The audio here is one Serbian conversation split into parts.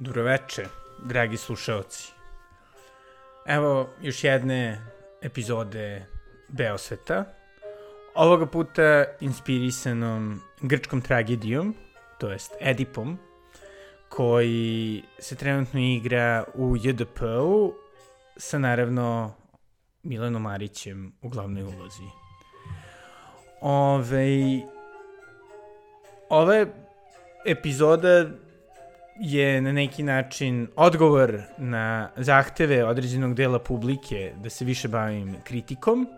Dobroveče, dragi slušalci. Evo još jedne epizode Beosveta. Ovoga puta inspirisanom grčkom tragedijom, to jest Edipom, koji se trenutno igra u JDP-u sa naravno Milanom Marićem u glavnoj ulozi. Ove, ova epizoda je na neki način odgovor na zahteve određenog dela publike da se više bavim kritikom.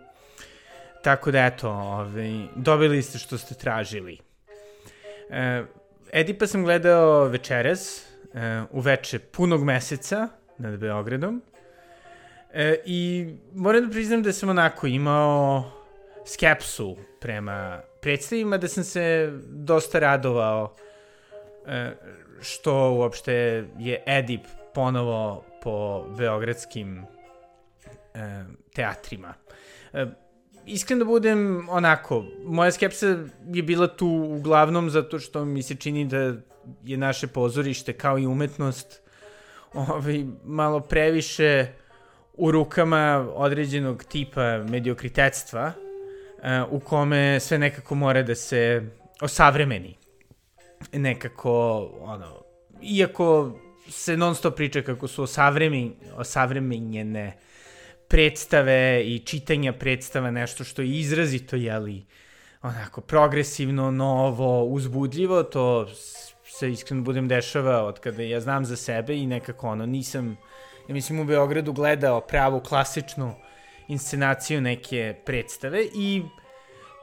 Tako da eto, ovaj, dobili ste što ste tražili. E, Edipa sam gledao večeras, e, u veče punog meseca nad Beogradom. E, I moram da priznam da sam onako imao skepsu prema predstavima, da sam se dosta radovao e, što uopšte je Edip ponovo po beogradskim e, teatrima. E, iskreno da budem onako, moja skepsa je bila tu uglavnom zato što mi se čini da je naše pozorište kao i umetnost ovaj, malo previše u rukama određenog tipa mediokritetstva e, u kome sve nekako mora da se osavremeni nekako, ono, iako se non stop priča kako su osavremeni, osavremenjene predstave i čitanja predstava nešto što je izrazito, jeli, onako, progresivno, novo, uzbudljivo, to se iskreno budem dešava od kada ja znam za sebe i nekako ono, nisam, ja mislim u Beogradu gledao pravu klasičnu inscenaciju neke predstave i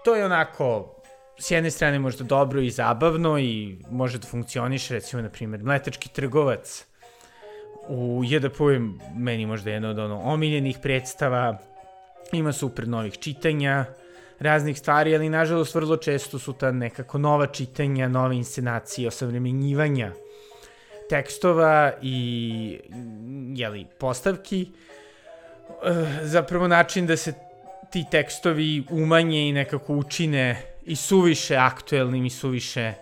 to je onako s jedne strane možda dobro i zabavno i može da funkcioniše, recimo, na primjer, mletački trgovac u JDP je meni možda jedna od ono omiljenih predstava, ima super novih čitanja, raznih stvari, ali nažalost vrlo često su ta nekako nova čitanja, nove inscenacije, osavremenjivanja tekstova i jeli, postavki, eh, zapravo način da se ti tekstovi umanje i nekako učine i suviše aktuelnim i suviše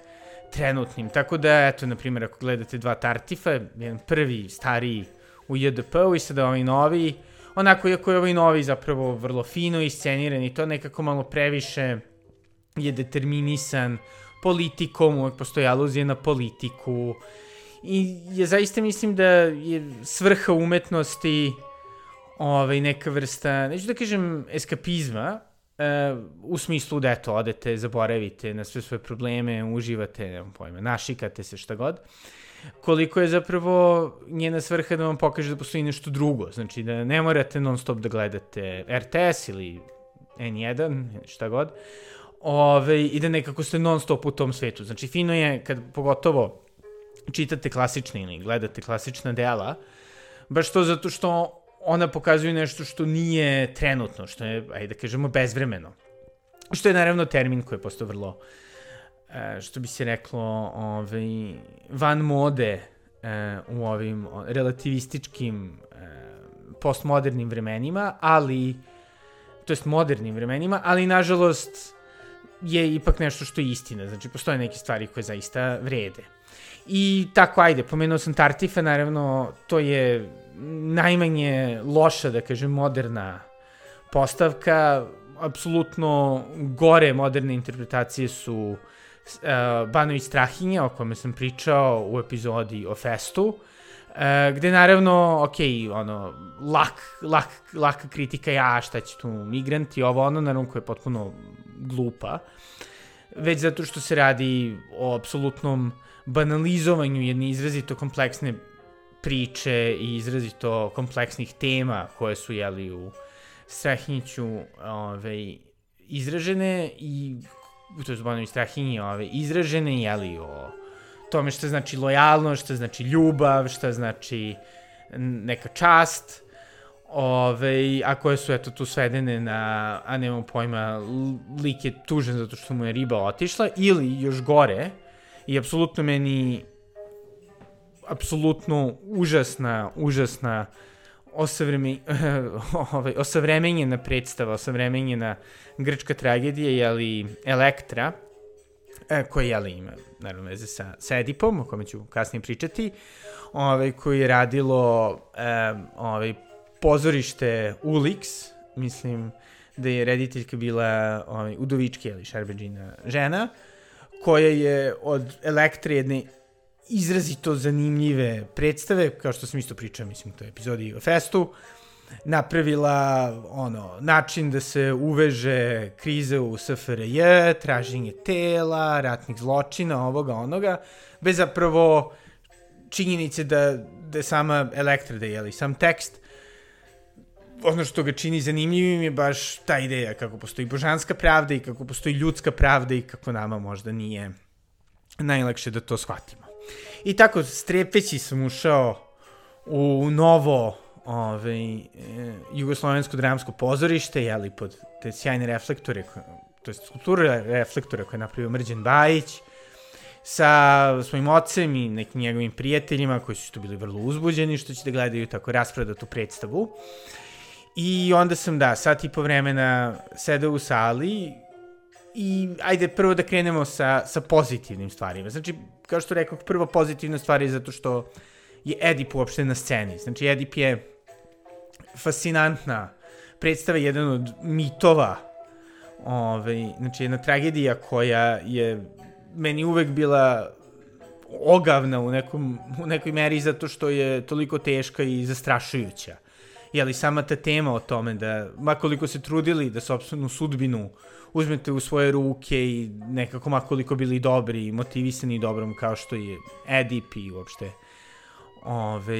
trenutnim. Tako da, eto, na primjer, ako gledate dva Tartifa, jedan prvi, stariji u JDP-u i sada ovaj novi, onako, iako je ovaj novi zapravo vrlo fino isceniran i to nekako malo previše je determinisan politikom, uvek postoji aluzija na politiku i ja zaista mislim da je svrha umetnosti ovaj, neka vrsta, neću da kažem eskapizma, Uh, u smislu da eto, odete, zaboravite na sve svoje probleme, uživate, nemam pojma, našikate se šta god, koliko je zapravo njena svrha da vam pokaže da postoji nešto drugo, znači da ne morate non stop da gledate RTS ili N1, šta god, ove, i da nekako ste non stop u tom svetu. Znači fino je kad pogotovo čitate klasične ili gledate klasična dela, baš to zato što ona pokazuje nešto što nije trenutno, što je, ajde da kažemo, bezvremeno. Što je naravno termin koji je postao vrlo, e, što bi se reklo, ovaj, van mode e, u ovim relativističkim e, postmodernim vremenima, ali, to jest modernim vremenima, ali nažalost je ipak nešto što je istina. Znači, postoje neke stvari koje zaista vrede. I tako, ajde, pomenuo sam Tartifa, naravno, to je najmanje loša, da kažem, moderna postavka. Apsolutno gore moderne interpretacije su uh, Banović Strahinja, o kome sam pričao u epizodi o Festu, uh, gde naravno, ok, ono, lak, lak, laka kritika, ja, šta će tu migranti, ovo ono, naravno, koje je potpuno glupa, već zato što se radi o apsolutnom banalizovanju jedne izrazito kompleksne priče i izrazito kompleksnih tema koje su jeli u Strahinjiću ove, izražene i to je zbanovi Strahinji ove, izražene jeli o tome šta znači lojalnost, šta znači ljubav, šta znači neka čast, ove, a koje su eto tu svedene na, a nemam pojma, lik je tužen zato što mu je riba otišla, ili još gore, i apsolutno meni apsolutno užasna, užasna osavreme, ovaj, osavremenjena predstava, osavremenjena grčka tragedija, jeli Elektra, e, koji, jeli, ima, naravno, veze sa, sa Edipom, o kome ću kasnije pričati, ovaj, koji je radilo e, ovaj, pozorište Ulix, mislim da je rediteljka bila ovaj, Udovički, ili Šarbeđina žena, koja je od Elektre jedne izrazito zanimljive predstave, kao što sam isto pričao, mislim, u toj epizodi o festu, napravila ono, način da se uveže krize u SFRJ, traženje tela, ratnih zločina, ovoga, onoga, bez zapravo činjenice da, da je sama Elektra, da je, sam tekst, ono što ga čini zanimljivim je baš ta ideja kako postoji božanska pravda i kako postoji ljudska pravda i kako nama možda nije najlakše da to shvatimo. I tako, strepeći sam ušao u novo ovaj, e, jugoslovensko dramsko pozorište, jeli, pod te sjajne reflektore, to je skulptura reflektora koje je napravio Mrđan Bajić, sa svojim ocem i nekim njegovim prijateljima koji su tu bili vrlo uzbuđeni što će da gledaju tako raspredatu predstavu. I onda sam, da, sat i po vremena sedao u sali i ajde prvo da krenemo sa, sa pozitivnim stvarima. Znači, kao što rekao, prva pozitivna stvar je zato što je Edip uopšte na sceni. Znači, Edip je fascinantna predstava, jedan od mitova, ovaj, znači jedna tragedija koja je meni uvek bila ogavna u, nekom, u nekoj meri zato što je toliko teška i zastrašujuća. Jeli, sama ta tema o tome da, makoliko se trudili da sobstvenu sudbinu uzmete u svoje ruke i nekako makoliko bili dobri i motivisani dobrom kao što je Edip i uopšte ove,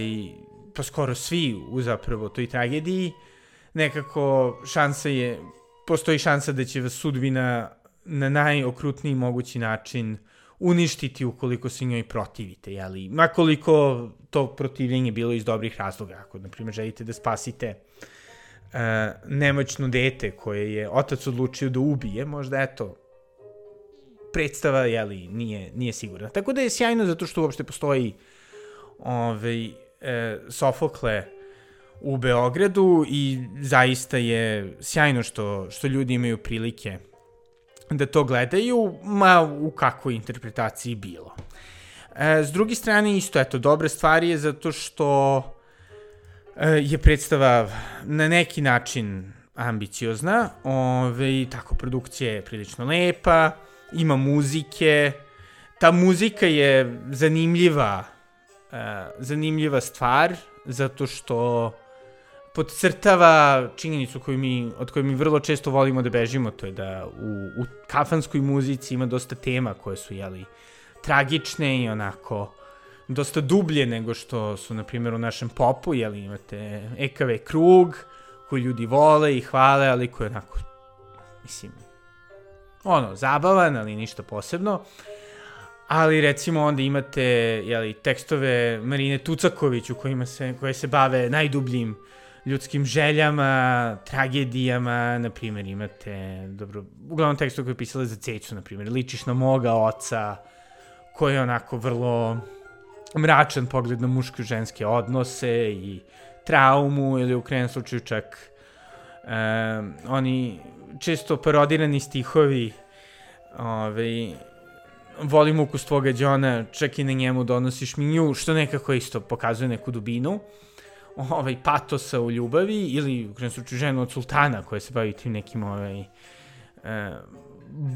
pa skoro svi u zapravo toj tragediji, nekako šansa je, postoji šansa da će vas sudbina na najokrutniji mogući način uništiti ukoliko se njoj protivite, jeli? Makoliko to protivljenje bilo iz dobrih razloga, ako, na primjer, želite da spasite uh, nemoćno dete koje je otac odlučio da ubije, možda, eto, predstava, jeli, nije, nije sigurna. Tako da je sjajno zato što uopšte postoji ovaj, e, Sofokle u Beogradu i zaista je sjajno što, što ljudi imaju prilike da to gledaju, ma u kakvoj interpretaciji bilo. E, s druge strane, isto, eto, dobre stvari je zato što e, je predstava na neki način ambiciozna, ove, tako, produkcija je prilično lepa, ima muzike, ta muzika je zanimljiva E, zanimljiva stvar, zato što podcrtava činjenicu koju mi, od koje mi vrlo često volimo da bežimo, to je da u, u kafanskoj muzici ima dosta tema koje su, jeli, tragične i onako dosta dublje nego što su, na primjer, u našem popu, jeli, imate EKV krug, koji ljudi vole i hvale, ali koji je onako, mislim, ono, zabavan, ali ništa posebno. Uh, Ali recimo onda imate jeli, tekstove Marine Tucaković u kojima se, koje se bave najdubljim ljudskim željama, tragedijama, na primjer imate, dobro, uglavnom tekstu koje je pisala za Ceću, na primjer, ličiš na moga oca, koji je onako vrlo mračan pogled na muške i ženske odnose i traumu ili u krenom slučaju čak um, oni često parodirani stihovi ovaj, volim ukus tvoga Đona, čak i na njemu donosiš mi nju, što nekako isto pokazuje neku dubinu ovaj, patosa u ljubavi ili u krenom slučaju ženu od sultana koja se bavi tim nekim ovaj, e,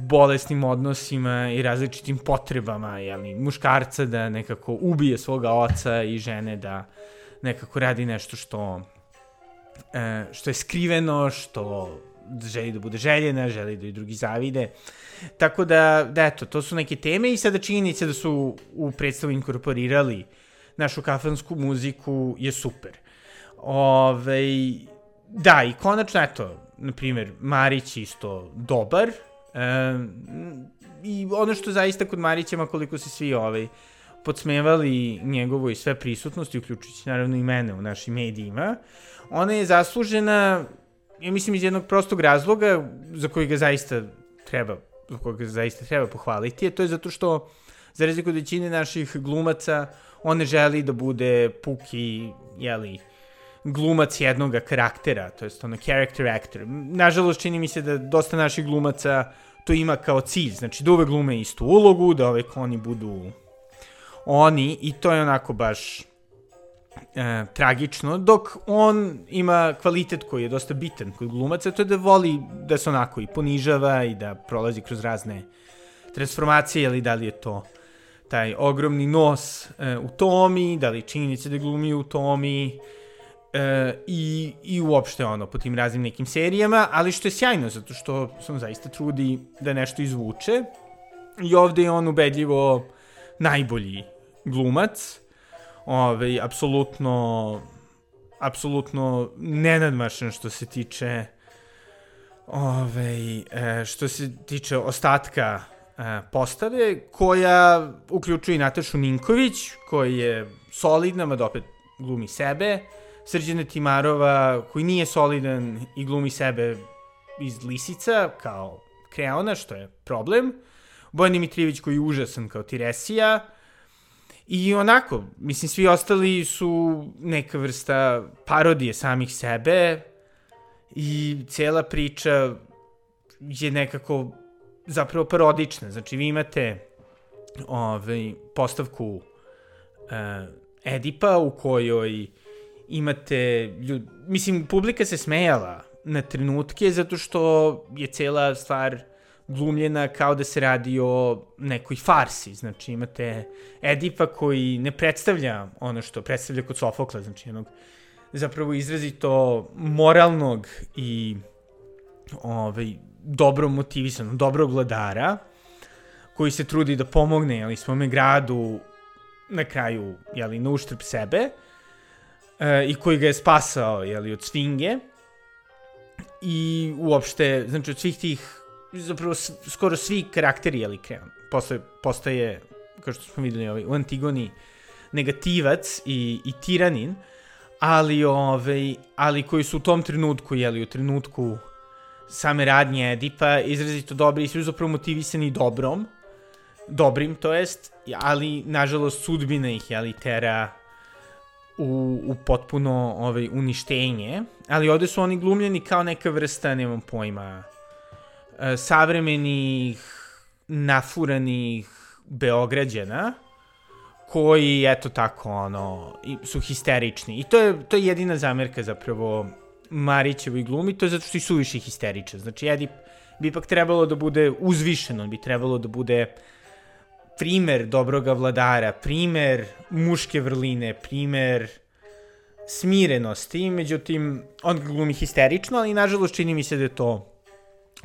bolesnim odnosima i različitim potrebama jeli, muškarca da nekako ubije svoga oca i žene da nekako radi nešto što e, što je skriveno, što želi da bude željena, želi da i drugi zavide. Tako da, da eto, to su neke teme i sada činjenice da su u predstavu inkorporirali našu kafansku muziku je super. Ove, da, i konačno, eto, na primjer, Marić isto dobar. E, I ono što zaista kod Marića, koliko se svi ovaj, podsmevali njegovoj sve prisutnosti, uključujući naravno i mene u našim medijima, ona je zaslužena ja mislim iz jednog prostog razloga za koji ga zaista treba za kojeg ga zaista treba pohvaliti, je to je zato što za razliku od većine naših glumaca on ne želi da bude puki, jeli, glumac jednog karaktera, to jest ono character actor. Nažalost, čini mi se da dosta naših glumaca to ima kao cilj, znači da uvek glume istu ulogu, da uvek oni budu oni i to je onako baš e, tragično, dok on ima kvalitet koji je dosta bitan kod glumaca, to je da voli da se onako i ponižava i da prolazi kroz razne transformacije, ili da li je to taj ogromni nos e, u Tomi, da li činjenica da glumi u Tomi, e, i, i uopšte ono, po tim raznim nekim serijama, ali što je sjajno, zato što sam zaista trudi da nešto izvuče, i ovde je on ubedljivo najbolji glumac, ovaj, apsolutno apsolutno nenadmašan što se tiče ovaj, e, što se tiče ostatka e, postave, koja uključuje i Natašu Ninković, koji je solidna, mada opet glumi sebe, Srđana Timarova, koji nije solidan i glumi sebe iz Lisica, kao Kreona, što je problem, Bojan Dimitrijević koji je užasan kao Tiresija, I onako, mislim, svi ostali su neka vrsta parodije samih sebe. I cela priča je nekako zapravo parodična. Znači, vi imate ovaj, postavku uh, Edipa u kojoj imate ljud... Mislim, publika se smejala na trenutke zato što je cela stvar glumljena kao da se radi o nekoj farsi. Znači imate Edipa koji ne predstavlja ono što predstavlja kod Sofokla, znači jednog zapravo izrazito moralnog i ovaj, dobro motivisanog, dobrog vladara, koji se trudi da pomogne jeli, svome gradu na kraju jeli, na uštrb sebe e, i koji ga je spasao jeli, od svinge. I uopšte, znači od svih tih zapravo skoro svi karakteri, jeli, kreon, posle, postaje, kao što smo videli ovaj, u Antigoni, negativac i, i tiranin, ali, ovaj, ali koji su u tom trenutku, jeli, u trenutku same radnje Edipa, izrazito dobri i su zapravo motivisani dobrom, dobrim, to jest, ali, nažalost, sudbina ih, jeli, tera u, u potpuno ovaj, uništenje, ali ovde su oni glumljeni kao neka vrsta, nemam pojma, E, savremenih nafuranih Beograđana koji, eto tako, ono, su histerični. I to je, to je jedina zamerka zapravo Marićevoj glumi, to je zato što i suviše histeričan. Znači, Edip bi ipak trebalo da bude uzvišen, on bi trebalo da bude primer dobroga vladara, primer muške vrline, primer smirenosti, međutim, on glumi histerično, ali nažalost čini mi se da je to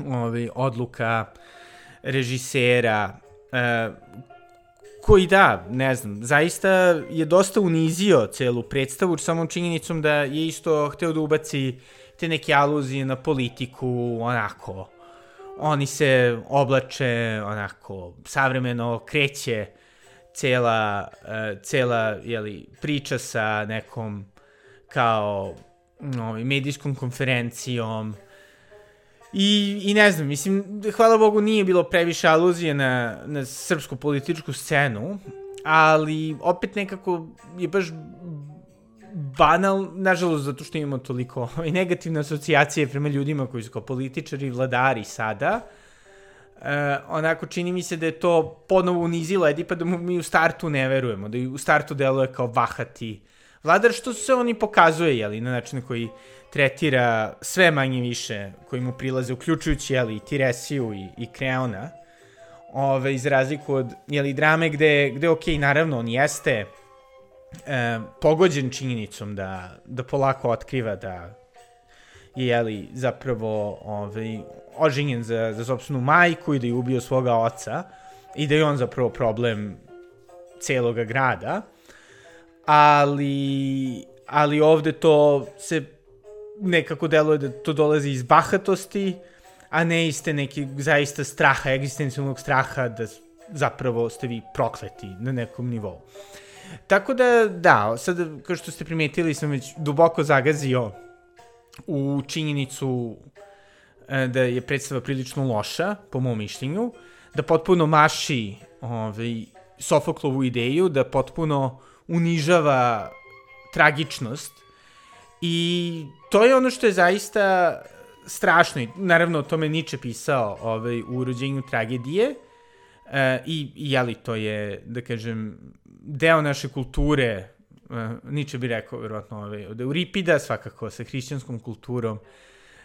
ovaj, odluka režisera, e, koji da, ne znam, zaista je dosta unizio celu predstavu samom činjenicom da je isto hteo da ubaci te neke aluzije na politiku, onako, oni se oblače, onako, savremeno kreće cela, uh, cela jeli, priča sa nekom kao ovaj, medijskom konferencijom, I, I ne znam, mislim, hvala Bogu nije bilo previše aluzije na, na srpsku političku scenu, ali opet nekako je baš banal, nažalost, zato što imamo toliko i negativne asocijacije prema ljudima koji su kao političari i vladari sada, e, onako čini mi se da je to ponovo unizilo Edipa da mu mi u startu ne verujemo, da u startu deluje kao vahati vladar, što se on i pokazuje, jeli, na način na koji tretira sve manje više koji mu prilaze, uključujući jeli, Tiresiju i, i Kreona, ove, iz razliku od jeli, drame gde, gde ok, naravno, on jeste e, pogođen činjenicom da, da polako otkriva da je jeli, zapravo ovaj, oženjen za, za sobstvenu majku i da je ubio svoga oca i da je on zapravo problem celoga grada, ali, ali ovde to se nekako deluje da to dolazi iz bahatosti, a ne iz te neki zaista straha, egzistencijalnog straha da zapravo ste vi prokleti na nekom nivou. Tako da, da, sad, kao što ste primetili, sam već duboko zagazio u činjenicu e, da je predstava prilično loša, po mom mišljenju, da potpuno maši ovaj, Sofoklovu ideju, da potpuno unižava tragičnost. I to je ono što je zaista strašno i naravno o tome Nietzsche pisao ovaj, u rođenju tragedije. E, i, i jeli to je, da kažem, deo naše kulture, uh, Nietzsche bi rekao, verovatno, ovaj, od Euripida, svakako, sa hrišćanskom kulturom,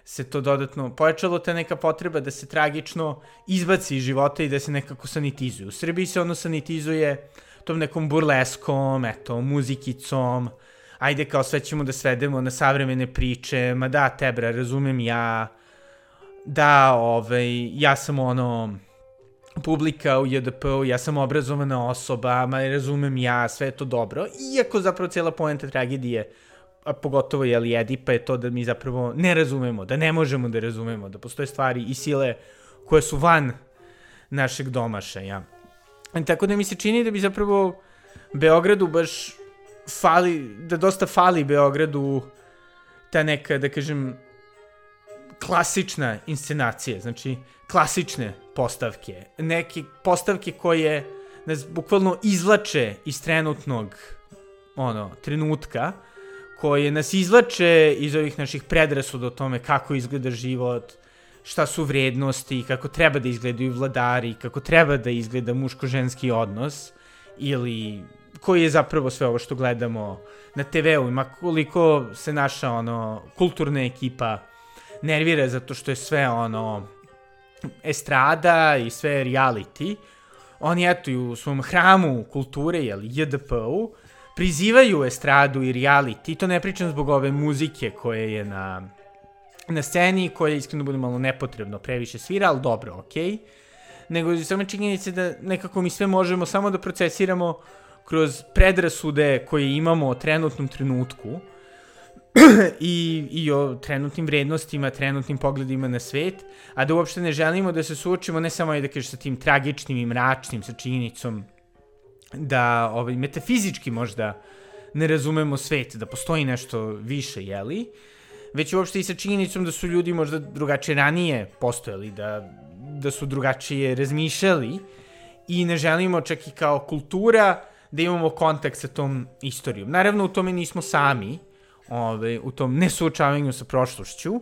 se to dodatno pojačalo ta neka potreba da se tragično izbaci iz života i da se nekako sanitizuje. U Srbiji se ono sanitizuje tom nekom burleskom, eto, muzikicom, ajde kao sve ćemo da svedemo na savremene priče, ma da, tebra, razumem ja, da, ovaj, ja sam ono, publika u JDP-u, ja sam obrazovana osoba, ma razumem ja, sve je to dobro, iako zapravo cijela poenta tragedije, a pogotovo je li Edipa je to da mi zapravo ne razumemo, da ne možemo da razumemo, da postoje stvari i sile koje su van našeg domaša, ja. I tako da mi se čini da bi zapravo Beogradu baš fali, da dosta fali Beogradu ta neka, da kažem, klasična inscenacija, znači klasične postavke, neke postavke koje nas bukvalno izlače iz trenutnog ono, trenutka, koje nas izlače iz ovih naših predrasuda o tome kako izgleda život, šta su vrednosti, kako treba da izgledaju vladari, kako treba da izgleda muško-ženski odnos, ili koji je zapravo sve ovo što gledamo na TV-u, ima koliko se naša ono, kulturna ekipa nervira zato što je sve ono estrada i sve reality, oni eto u svom hramu kulture, jel, JDP-u, prizivaju estradu i reality, to ne pričam zbog ove muzike koje je na, na sceni, koja iskreno bude malo nepotrebno, previše svira, ali dobro, okej. Okay. Nego samo činjenice da nekako mi sve možemo samo da procesiramo kroz predrasude koje imamo o trenutnom trenutku, i, i o trenutnim vrednostima, trenutnim pogledima na svet, a da uopšte ne želimo da se suočimo ne samo i da kažeš sa tim tragičnim i mračnim, sa činjenicom da ovaj, metafizički možda ne razumemo svet, da postoji nešto više, jeli, već uopšte i sa činjenicom da su ljudi možda drugačije ranije postojali, da, da su drugačije razmišljali i ne želimo čak i kao kultura da imamo kontakt sa tom istorijom. Naravno, u tome nismo sami, ovaj, u tom nesuočavanju sa prošlošću.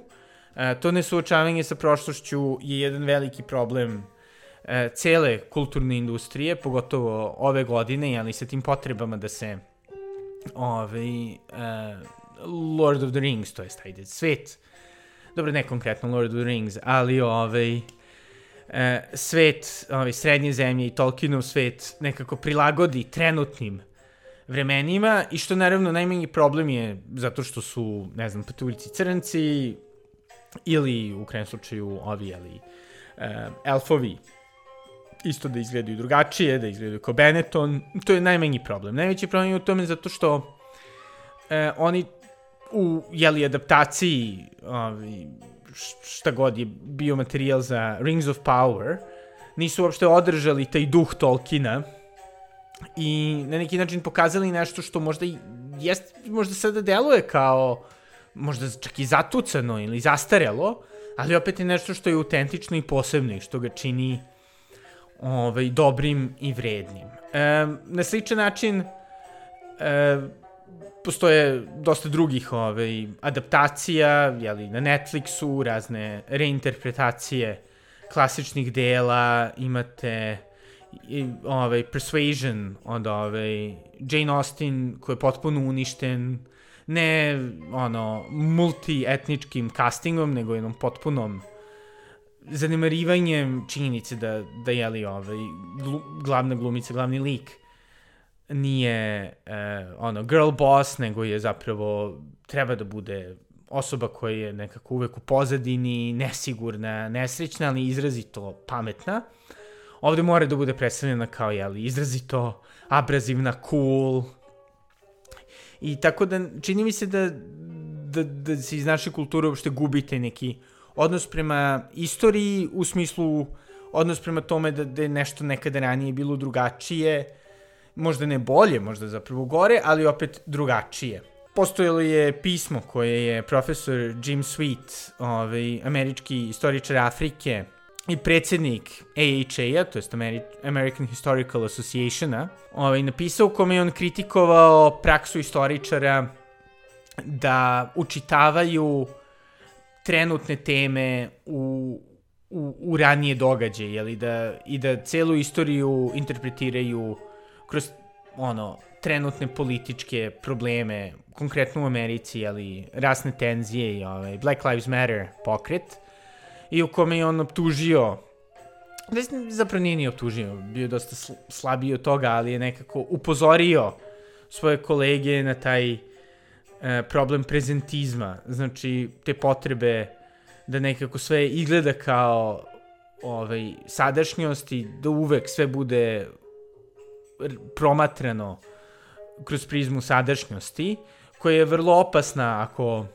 E, to nesuočavanje sa prošlošću je jedan veliki problem e, cele kulturne industrije, pogotovo ove godine, ali sa tim potrebama da se ovaj, e, Lord of the Rings, to je ajde, svet, dobro, ne konkretno Lord of the Rings, ali ovaj, e, svet, ovaj, srednje zemlje i Tolkienov svet nekako prilagodi trenutnim vremenima i što naravno najmanji problem je zato što su, ne znam, patuljci crnci ili u krajem slučaju ovi, ali uh, elfovi isto da izgledaju drugačije, da izgledaju kao Benetton, to je najmanji problem. Najveći problem je u tome zato što uh, oni u jeli, adaptaciji ovi, šta god je bio materijal za Rings of Power, nisu uopšte održali taj duh Tolkiena, i na neki način pokazali nešto što možda i jest, možda sada deluje kao možda čak i zatucano ili zastarelo, ali opet je nešto što je autentično i posebno i što ga čini ovaj, dobrim i vrednim. E, na sličan način e, postoje dosta drugih ovaj, adaptacija, jeli, na Netflixu, razne reinterpretacije klasičnih dela, imate i, ovaj, Persuasion od ovaj, Jane Austen koji je potpuno uništen ne ono multietničkim castingom nego jednom potpunom zanemarivanjem činjenice da, da je li ovaj, glu, glavna glumica, glavni lik nije uh, ono girl boss, nego je zapravo treba da bude osoba koja je nekako uvek u pozadini, nesigurna, nesrećna, ali izrazito pametna. Uh, ovde mora da bude predstavljena kao, jeli, izrazito abrazivna, cool. I tako da, čini mi se da, da, da se iz naše kulture uopšte gubite neki odnos prema istoriji u smislu odnos prema tome da, da je nešto nekada ranije bilo drugačije, možda ne bolje, možda zapravo gore, ali opet drugačije. Postojalo je pismo koje je profesor Jim Sweet, ovaj, američki istoričar Afrike, i predsednik AHA-a, to jest American Historical Association-a, ovaj, napisao u kome je on kritikovao praksu istoričara da učitavaju trenutne teme u, u, u ranije događaje, jeli, da, i da celu istoriju interpretiraju kroz ono, trenutne političke probleme, konkretno u Americi, ali rasne tenzije i ovaj, Black Lives Matter pokret, i u kome je on optužio da zapravo nije ni optužio, bio je dosta slabiji od toga, ali je nekako upozorio svoje kolege na taj e, problem prezentizma, znači te potrebe da nekako sve izgleda kao ovaj, sadašnjost i da uvek sve bude promatrano kroz prizmu sadašnjosti, koja je vrlo opasna ako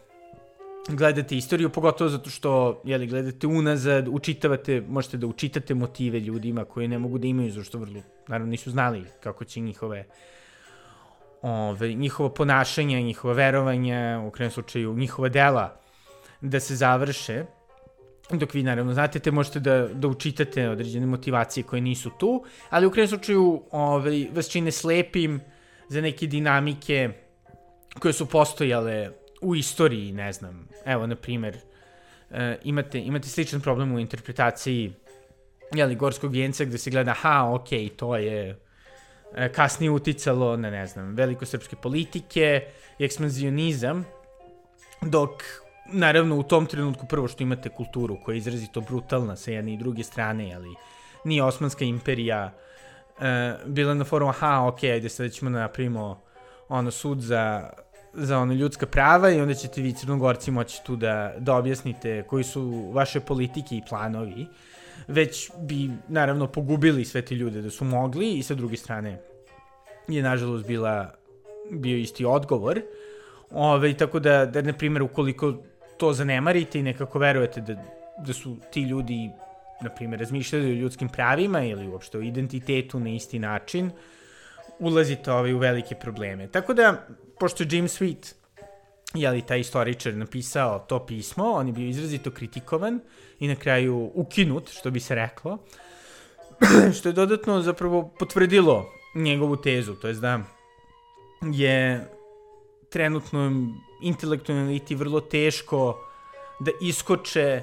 gledate istoriju, pogotovo zato što, jeli, gledate unazad, učitavate, možete da učitate motive ljudima koji ne mogu da imaju, zato što vrlo, naravno, nisu znali kako će njihove ove, njihovo ponašanje, njihova verovanja, u krajem slučaju njihova dela da se završe, dok vi naravno znate, te možete da, da učitate određene motivacije koje nisu tu, ali u krajem slučaju ove, vas čine slepim za neke dinamike koje su postojale u istoriji, ne znam, evo, na primer, uh, imate, imate sličan problem u interpretaciji jeli, Gorskog vijenca gde se gleda, aha, ok, to je uh, kasnije uticalo na, ne znam, velikosrpske politike i ekspanzionizam, dok, naravno, u tom trenutku prvo što imate kulturu koja je izrazito brutalna sa jedne i druge strane, ali nije Osmanska imperija uh, bila na forumu, aha, ok, ajde sad ćemo da napravimo ono sud za za ono ljudska prava i onda ćete vi crnogorci moći tu da, da objasnite koji su vaše politike i planovi, već bi naravno pogubili sve te ljude da su mogli i sa druge strane je nažalost bila, bio isti odgovor. Ove, tako da, da, na primjer, ukoliko to zanemarite i nekako verujete da, da su ti ljudi, na primjer, razmišljali o ljudskim pravima ili uopšte o identitetu na isti način, ulazite ovaj, u velike probleme. Tako da, pošto je James Sweet, jeli, taj istoričar napisao to pismo, on je bio izrazito kritikovan i na kraju ukinut, što bi se reklo, što je dodatno zapravo potvrdilo njegovu tezu, to je da je trenutno intelektualno eliti vrlo teško da iskoče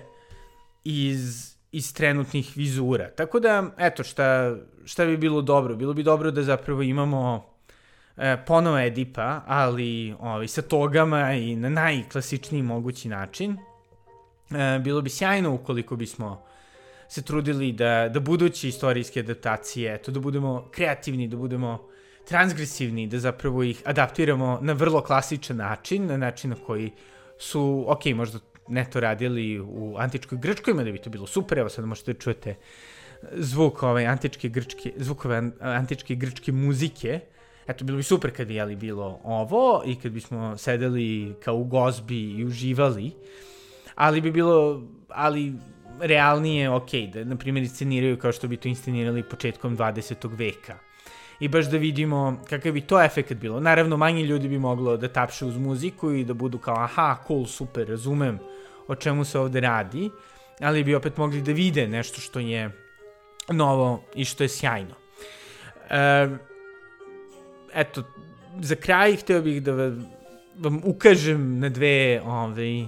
iz, iz trenutnih vizura. Tako da, eto, šta, šta bi bilo dobro? Bilo bi dobro da zapravo imamo e, ponovo Edipa, ali ovaj, sa togama i na najklasičniji mogući način. E, bilo bi sjajno ukoliko bismo se trudili da, da buduće istorijske adaptacije, eto, da budemo kreativni, da budemo transgresivni, da zapravo ih adaptiramo na vrlo klasičan način, na način na koji su, ok, možda ne to radili u antičkoj Grčkoj, da bi to bilo super, evo sad možete da čujete zvuk ovaj, antičke grčke, zvukove antičke grčke muzike, eto, bilo bi super kad bi jeli bilo ovo i kad bismo sedeli kao u gozbi i uživali, ali bi bilo, ali realnije, ok, da, na primjer, insceniraju kao što bi to inscenirali početkom 20. veka. I baš da vidimo kakav bi to efekt bilo. Naravno, manje ljudi bi moglo da tapše uz muziku i da budu kao, aha, cool, super, razumem o čemu se ovde radi, ali bi opet mogli da vide nešto što je novo i što je sjajno. E, eto, za kraj hteo bih da vam ukažem na dve ovaj,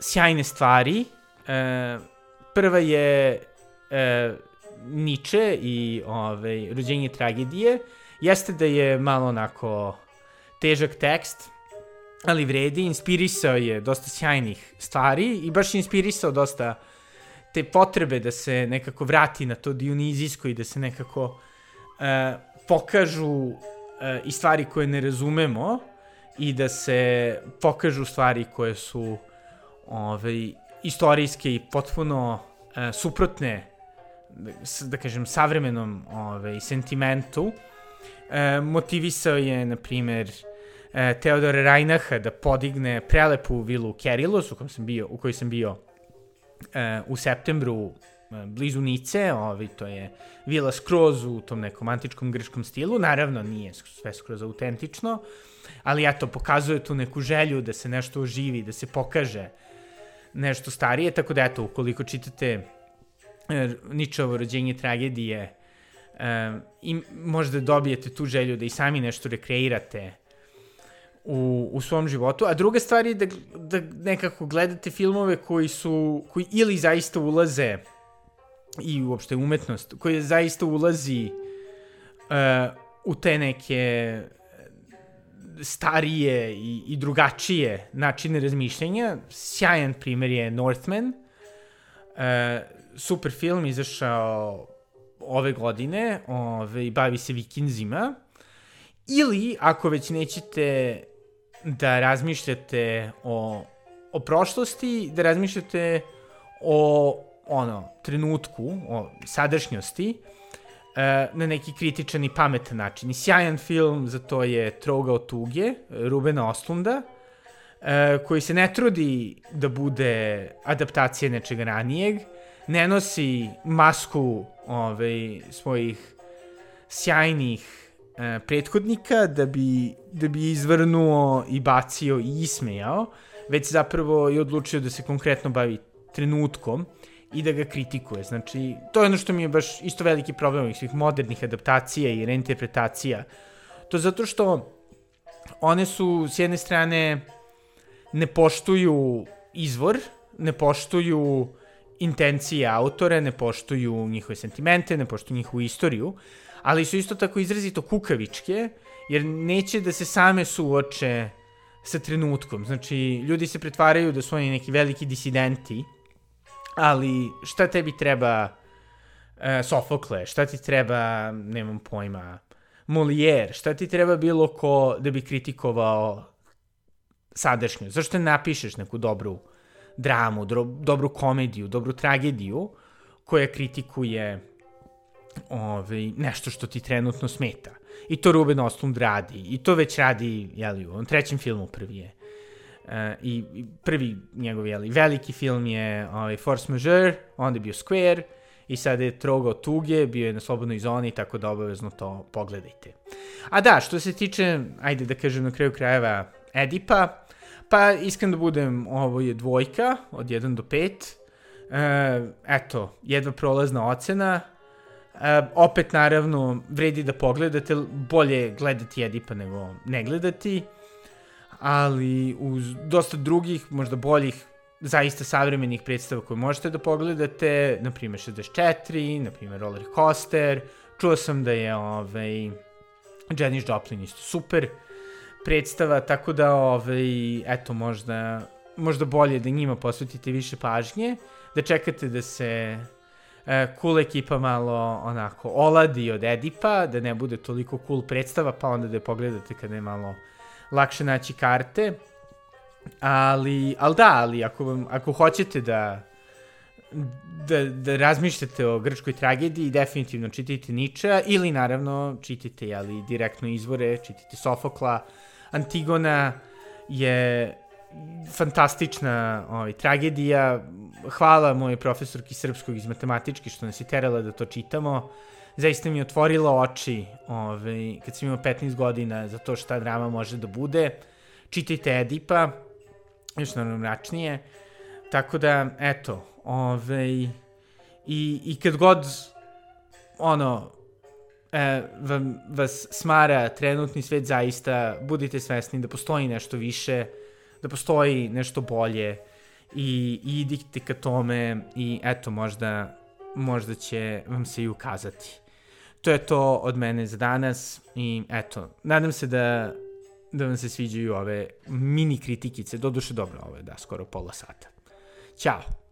sjajne stvari. E, prva je e, Nietzsche i ovaj, rođenje tragedije. Jeste da je malo onako težak tekst, ali vredi, inspirisao je dosta sjajnih stvari i baš inspirisao dosta te potrebe da se nekako vrati na to dionizijsko i da se nekako uh, pokažu e, i stvari koje ne razumemo i da se pokažu stvari koje su ovaj, istorijske i potpuno e, suprotne da kažem savremenom ovaj, sentimentu. E, motivisao je na primer e, Teodora Rajnaha da podigne prelepu vilu Kerilos u kojoj sam bio, u kojoj sam bio e, u septembru blizu Nice, ovi, to je vila skroz u tom nekom antičkom grčkom stilu, naravno nije sve skroz autentično, ali eto, pokazuje tu neku želju da se nešto oživi, da se pokaže nešto starije, tako da eto, ukoliko čitate e, Ničevo rođenje tragedije, e, i možda dobijete tu želju da i sami nešto rekreirate u, u svom životu, a druga stvar je da, da nekako gledate filmove koji su, koji ili zaista ulaze i uopšte umetnost, koji zaista ulazi uh, u te neke starije i, i drugačije načine razmišljanja. Sjajan primer je Northman. Uh, super film izašao ove godine, ove, bavi se vikinzima. Ili, ako već nećete da razmišljate o, o prošlosti, da razmišljate o ono, trenutku, o sadašnjosti, e, na neki kritičan i pametan način. I sjajan film za to je Trogao tuge, Rubena Oslunda, e, koji se ne trudi da bude adaptacija nečega ranijeg, ne nosi masku ovaj, svojih sjajnih e, prethodnika da bi, da bi izvrnuo i bacio i ismejao, već zapravo je odlučio da se konkretno bavi trenutkom i da ga kritikuje. Znači, to je ono što mi je baš isto veliki problem ovih svih modernih adaptacija i reinterpretacija. To zato što one su s jedne strane ne poštuju izvor, ne poštuju intencije autora, ne poštuju njihove sentimente, ne poštuju njihovu istoriju, ali su isto tako izrazito kukavičke, jer neće da se same suoče sa trenutkom. Znači, ljudi se pretvaraju da su oni neki veliki disidenti, ali šta tebi treba uh, Sofokle, šta ti treba, nemam pojma, Molière, šta ti treba bilo ko da bi kritikovao sadašnju? Zašto ne napišeš neku dobru dramu, dro, dobru komediju, dobru tragediju koja kritikuje ovaj, nešto što ti trenutno smeta. I to Ruben Ostlund radi. I to već radi, jeli, u ovom trećem filmu prvi je. Uh, i, i prvi njegov, jeli, veliki film je ovaj, Force Majeure, onda je bio Square, i sada je trogao tuge, bio je na slobodnoj zoni, tako da obavezno to pogledajte. A da, što se tiče, ajde da kažem na kraju krajeva Edipa, pa iskreno da budem, ovo je dvojka od 1 do 5. E, eto, jedva prolazna ocena, E, opet, naravno, vredi da pogledate, bolje gledati Edipa nego ne gledati, ali uz dosta drugih, možda boljih, zaista savremenih predstava koje možete da pogledate, na primjer 64, na primjer Roller Coaster, čuo sam da je ovaj, Janis Joplin isto super predstava, tako da, ovaj, eto, možda, možda bolje da njima posvetite više pažnje, da čekate da se e, cool ekipa malo onako oladi od Edipa, da ne bude toliko cool predstava, pa onda da je pogledate kada je malo lakše naći karte. Ali, ali da, ali ako, vam, ako hoćete da, da, da razmišljate o grčkoj tragediji, definitivno čitajte Niča ili naravno čitajte ali, direktno izvore, čitajte Sofokla. Antigona je fantastična ovaj, tragedija. Hvala mojoj profesorki srpskog iz matematički što nas je terala da to čitamo. Zaista mi otvorila oči ovaj, kad sam imao 15 godina za to šta drama može da bude. Čitajte Edipa, još naravno mračnije. Tako da, eto, ovaj, i, i kad god ono, e, vam, vas smara trenutni svet zaista, budite svesni da postoji nešto više, da postoji nešto bolje i, i idite ka tome i eto možda, možda će vam se i ukazati. To je to od mene za danas i eto, nadam se da, da vam se sviđaju ove mini kritikice, doduše dobro, ovo je da, skoro pola sata. Ćao!